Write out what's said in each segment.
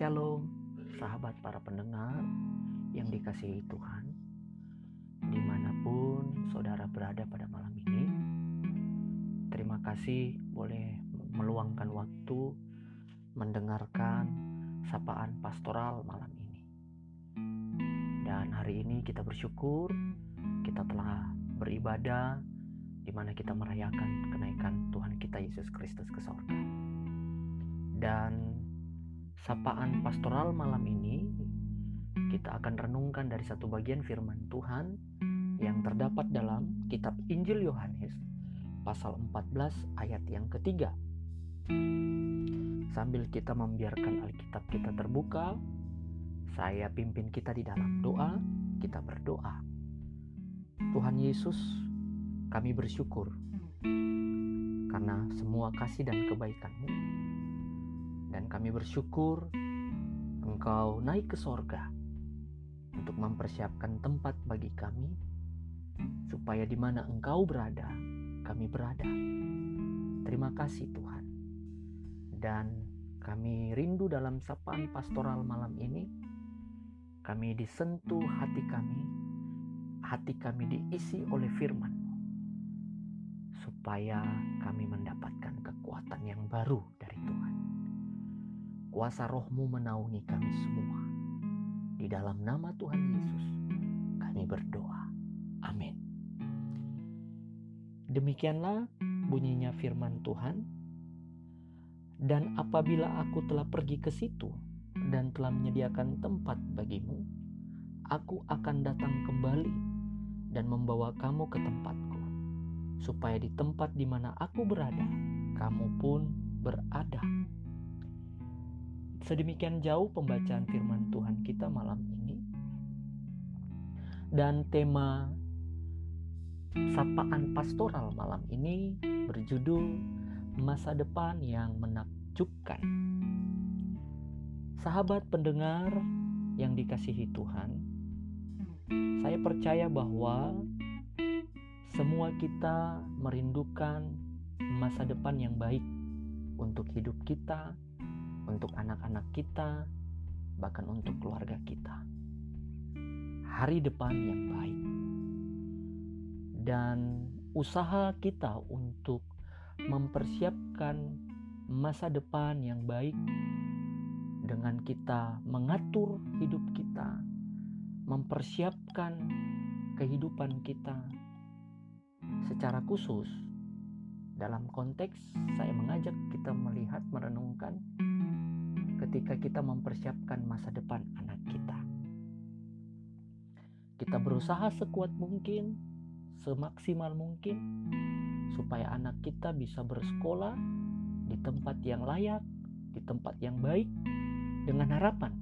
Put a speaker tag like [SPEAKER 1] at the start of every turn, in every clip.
[SPEAKER 1] Shalom, sahabat para pendengar yang dikasihi Tuhan, di mana pun saudara berada pada malam ini. Terima kasih boleh meluangkan waktu mendengarkan sapaan pastoral malam ini. Dan hari ini kita bersyukur kita telah beribadah di mana kita merayakan kenaikan Tuhan kita Yesus Kristus ke sorga. Dan sapaan pastoral malam ini kita akan renungkan dari satu bagian firman Tuhan yang terdapat dalam kitab Injil Yohanes pasal 14 ayat yang ketiga. Sambil kita membiarkan Alkitab kita terbuka, saya pimpin kita di dalam doa, kita berdoa. Tuhan Yesus, kami bersyukur karena semua kasih dan kebaikan-Mu dan kami bersyukur Engkau naik ke sorga untuk mempersiapkan tempat bagi kami, supaya di mana Engkau berada, kami berada. Terima kasih Tuhan. Dan kami rindu dalam sapaan pastoral malam ini, kami disentuh hati kami, hati kami diisi oleh firman supaya kami mendapatkan kekuatan yang baru dari Tuhan. Kuasa rohmu menaungi kami semua. Di dalam nama Tuhan Yesus, kami berdoa. Amin. Demikianlah bunyinya firman Tuhan. Dan apabila aku telah pergi ke situ dan telah menyediakan tempat bagimu, aku akan datang kembali dan membawa kamu ke tempatku, supaya di tempat di mana aku berada, kamu pun berada Sedemikian jauh pembacaan firman Tuhan kita malam ini. Dan tema sapaan pastoral malam ini berjudul masa depan yang menakjubkan. Sahabat pendengar yang dikasihi Tuhan, saya percaya bahwa semua kita merindukan masa depan yang baik untuk hidup kita, untuk anak-anak kita, bahkan untuk keluarga kita. Hari depan yang baik dan usaha kita untuk mempersiapkan masa depan yang baik dengan kita mengatur hidup kita, mempersiapkan kehidupan kita secara khusus. Dalam konteks, saya mengajak kita melihat, merenungkan ketika kita mempersiapkan masa depan anak kita. Kita berusaha sekuat mungkin, semaksimal mungkin, supaya anak kita bisa bersekolah di tempat yang layak, di tempat yang baik, dengan harapan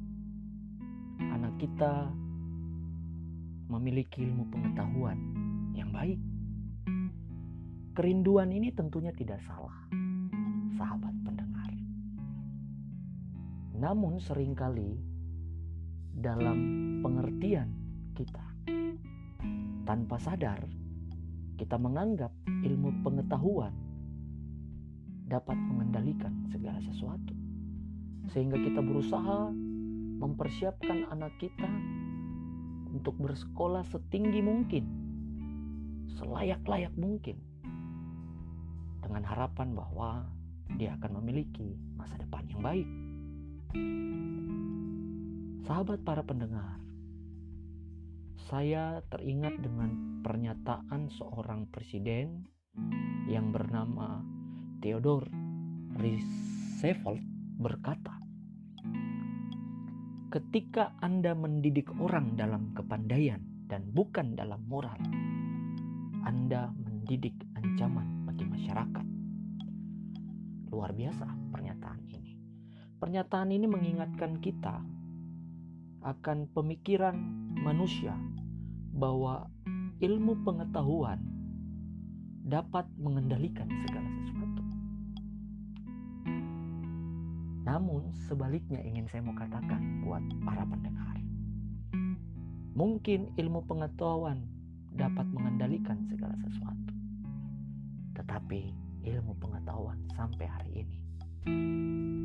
[SPEAKER 1] anak kita memiliki ilmu pengetahuan yang baik. Kerinduan ini tentunya tidak salah, sahabat namun sering kali dalam pengertian kita tanpa sadar kita menganggap ilmu pengetahuan dapat mengendalikan segala sesuatu. Sehingga kita berusaha mempersiapkan anak kita untuk bersekolah setinggi mungkin, selayak-layak mungkin, dengan harapan bahwa dia akan memiliki masa depan yang baik. Sahabat para pendengar, saya teringat dengan pernyataan seorang presiden yang bernama Theodore Roosevelt berkata, "Ketika Anda mendidik orang dalam kepandaian dan bukan dalam moral, Anda mendidik ancaman bagi masyarakat." Luar biasa. Pernyataan ini mengingatkan kita akan pemikiran manusia bahwa ilmu pengetahuan dapat mengendalikan segala sesuatu. Namun sebaliknya ingin saya mau katakan buat para pendengar. Mungkin ilmu pengetahuan dapat mengendalikan segala sesuatu. Tetapi ilmu pengetahuan sampai hari ini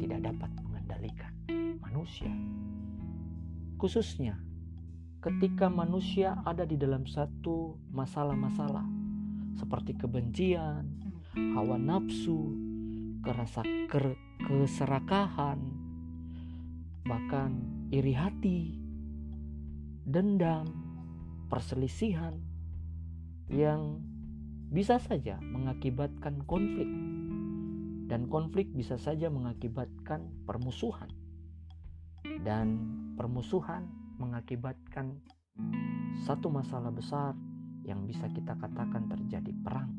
[SPEAKER 1] tidak dapat mengendalikan manusia. Khususnya ketika manusia ada di dalam satu masalah-masalah seperti kebencian, hawa nafsu, kerasa ker keserakahan, bahkan iri hati, dendam, perselisihan yang bisa saja mengakibatkan konflik dan konflik bisa saja mengakibatkan permusuhan dan permusuhan mengakibatkan satu masalah besar yang bisa kita katakan terjadi perang.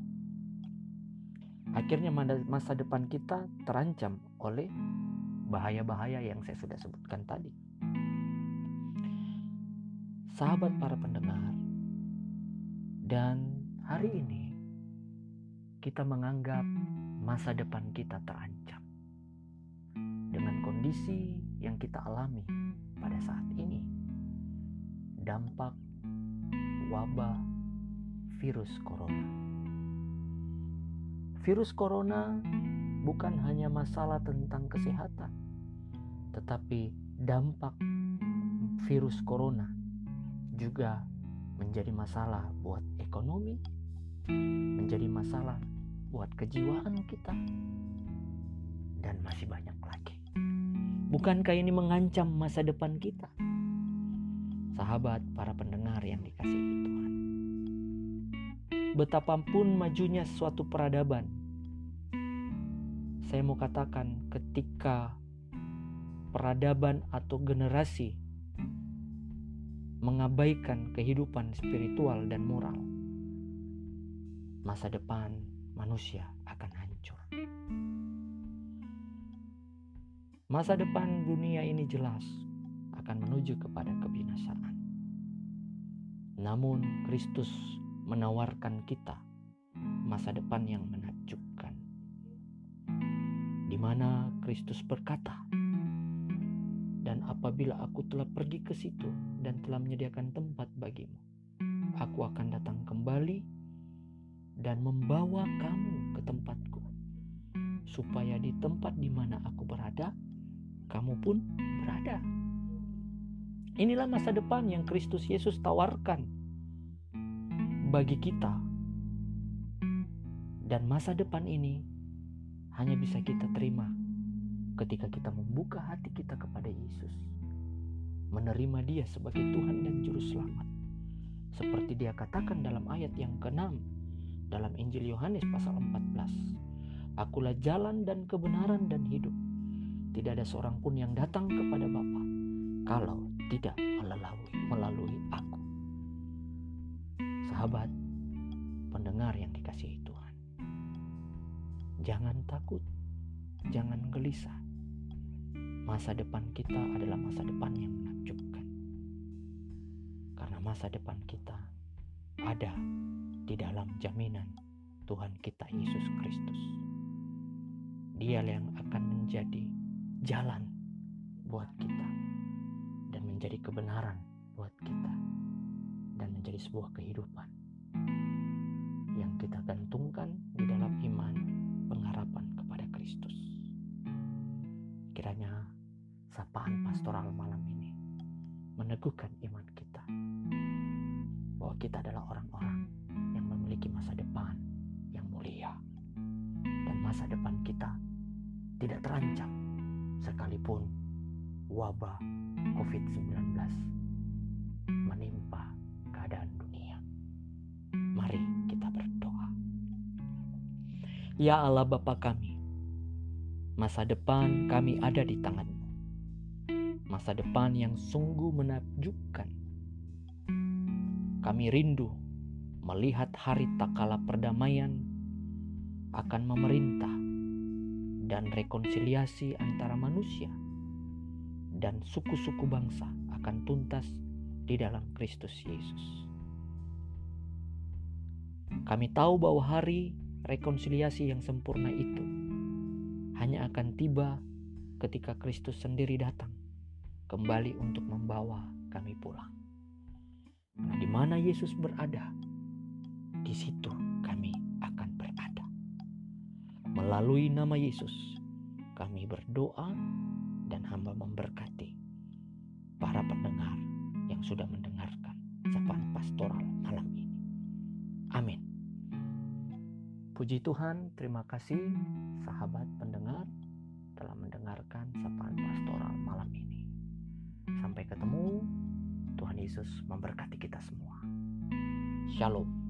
[SPEAKER 1] Akhirnya masa depan kita terancam oleh bahaya-bahaya yang saya sudah sebutkan tadi. Sahabat para pendengar, dan hari ini kita menganggap masa depan kita terancam dengan kondisi yang kita alami pada saat ini. Dampak wabah virus corona. Virus corona bukan hanya masalah tentang kesehatan, tetapi dampak virus corona juga menjadi masalah buat ekonomi, menjadi masalah buat kejiwaan kita, dan masih banyak lagi. Bukankah ini mengancam masa depan kita? Sahabat para pendengar yang dikasihi Tuhan betapapun majunya suatu peradaban. Saya mau katakan ketika peradaban atau generasi mengabaikan kehidupan spiritual dan moral, masa depan manusia akan hancur. Masa depan dunia ini jelas akan menuju kepada kebinasaan. Namun Kristus menawarkan kita masa depan yang menakjubkan. Di mana Kristus berkata, "Dan apabila aku telah pergi ke situ dan telah menyediakan tempat bagimu, aku akan datang kembali dan membawa kamu ke tempatku, supaya di tempat di mana aku berada, kamu pun berada." Inilah masa depan yang Kristus Yesus tawarkan bagi kita. Dan masa depan ini hanya bisa kita terima ketika kita membuka hati kita kepada Yesus. Menerima dia sebagai Tuhan dan Juru Selamat. Seperti dia katakan dalam ayat yang ke-6 dalam Injil Yohanes pasal 14. Akulah jalan dan kebenaran dan hidup. Tidak ada seorang pun yang datang kepada Bapa kalau tidak melalui, melalui aku sahabat, pendengar yang dikasihi Tuhan. Jangan takut, jangan gelisah. Masa depan kita adalah masa depan yang menakjubkan. Karena masa depan kita ada di dalam jaminan Tuhan kita Yesus Kristus. Dia yang akan menjadi jalan buat kita dan menjadi kebenaran buat kita dan menjadi sebuah kehidupan yang kita gantungkan di dalam iman pengharapan kepada Kristus. Kiranya sapaan pastoral malam ini meneguhkan iman kita bahwa kita adalah orang-orang memiliki masa depan yang mulia dan masa depan kita tidak terancam sekalipun wabah COVID-19 menimpa keadaan dunia. Mari kita berdoa. Ya Allah Bapa kami, masa depan kami ada di tanganmu. Masa depan yang sungguh menakjubkan. Kami rindu melihat hari takala perdamaian akan memerintah dan rekonsiliasi antara manusia dan suku-suku bangsa akan tuntas di dalam Kristus Yesus. Kami tahu bahwa hari rekonsiliasi yang sempurna itu hanya akan tiba ketika Kristus sendiri datang kembali untuk membawa kami pulang. Nah, di mana Yesus berada, di situ kami akan berada. Melalui nama Yesus, kami berdoa dan hamba memberkati sudah mendengarkan sapaan pastoral malam ini. Amin. Puji Tuhan, terima kasih sahabat pendengar telah mendengarkan sapaan pastoral malam ini. Sampai ketemu, Tuhan Yesus memberkati kita semua. Shalom.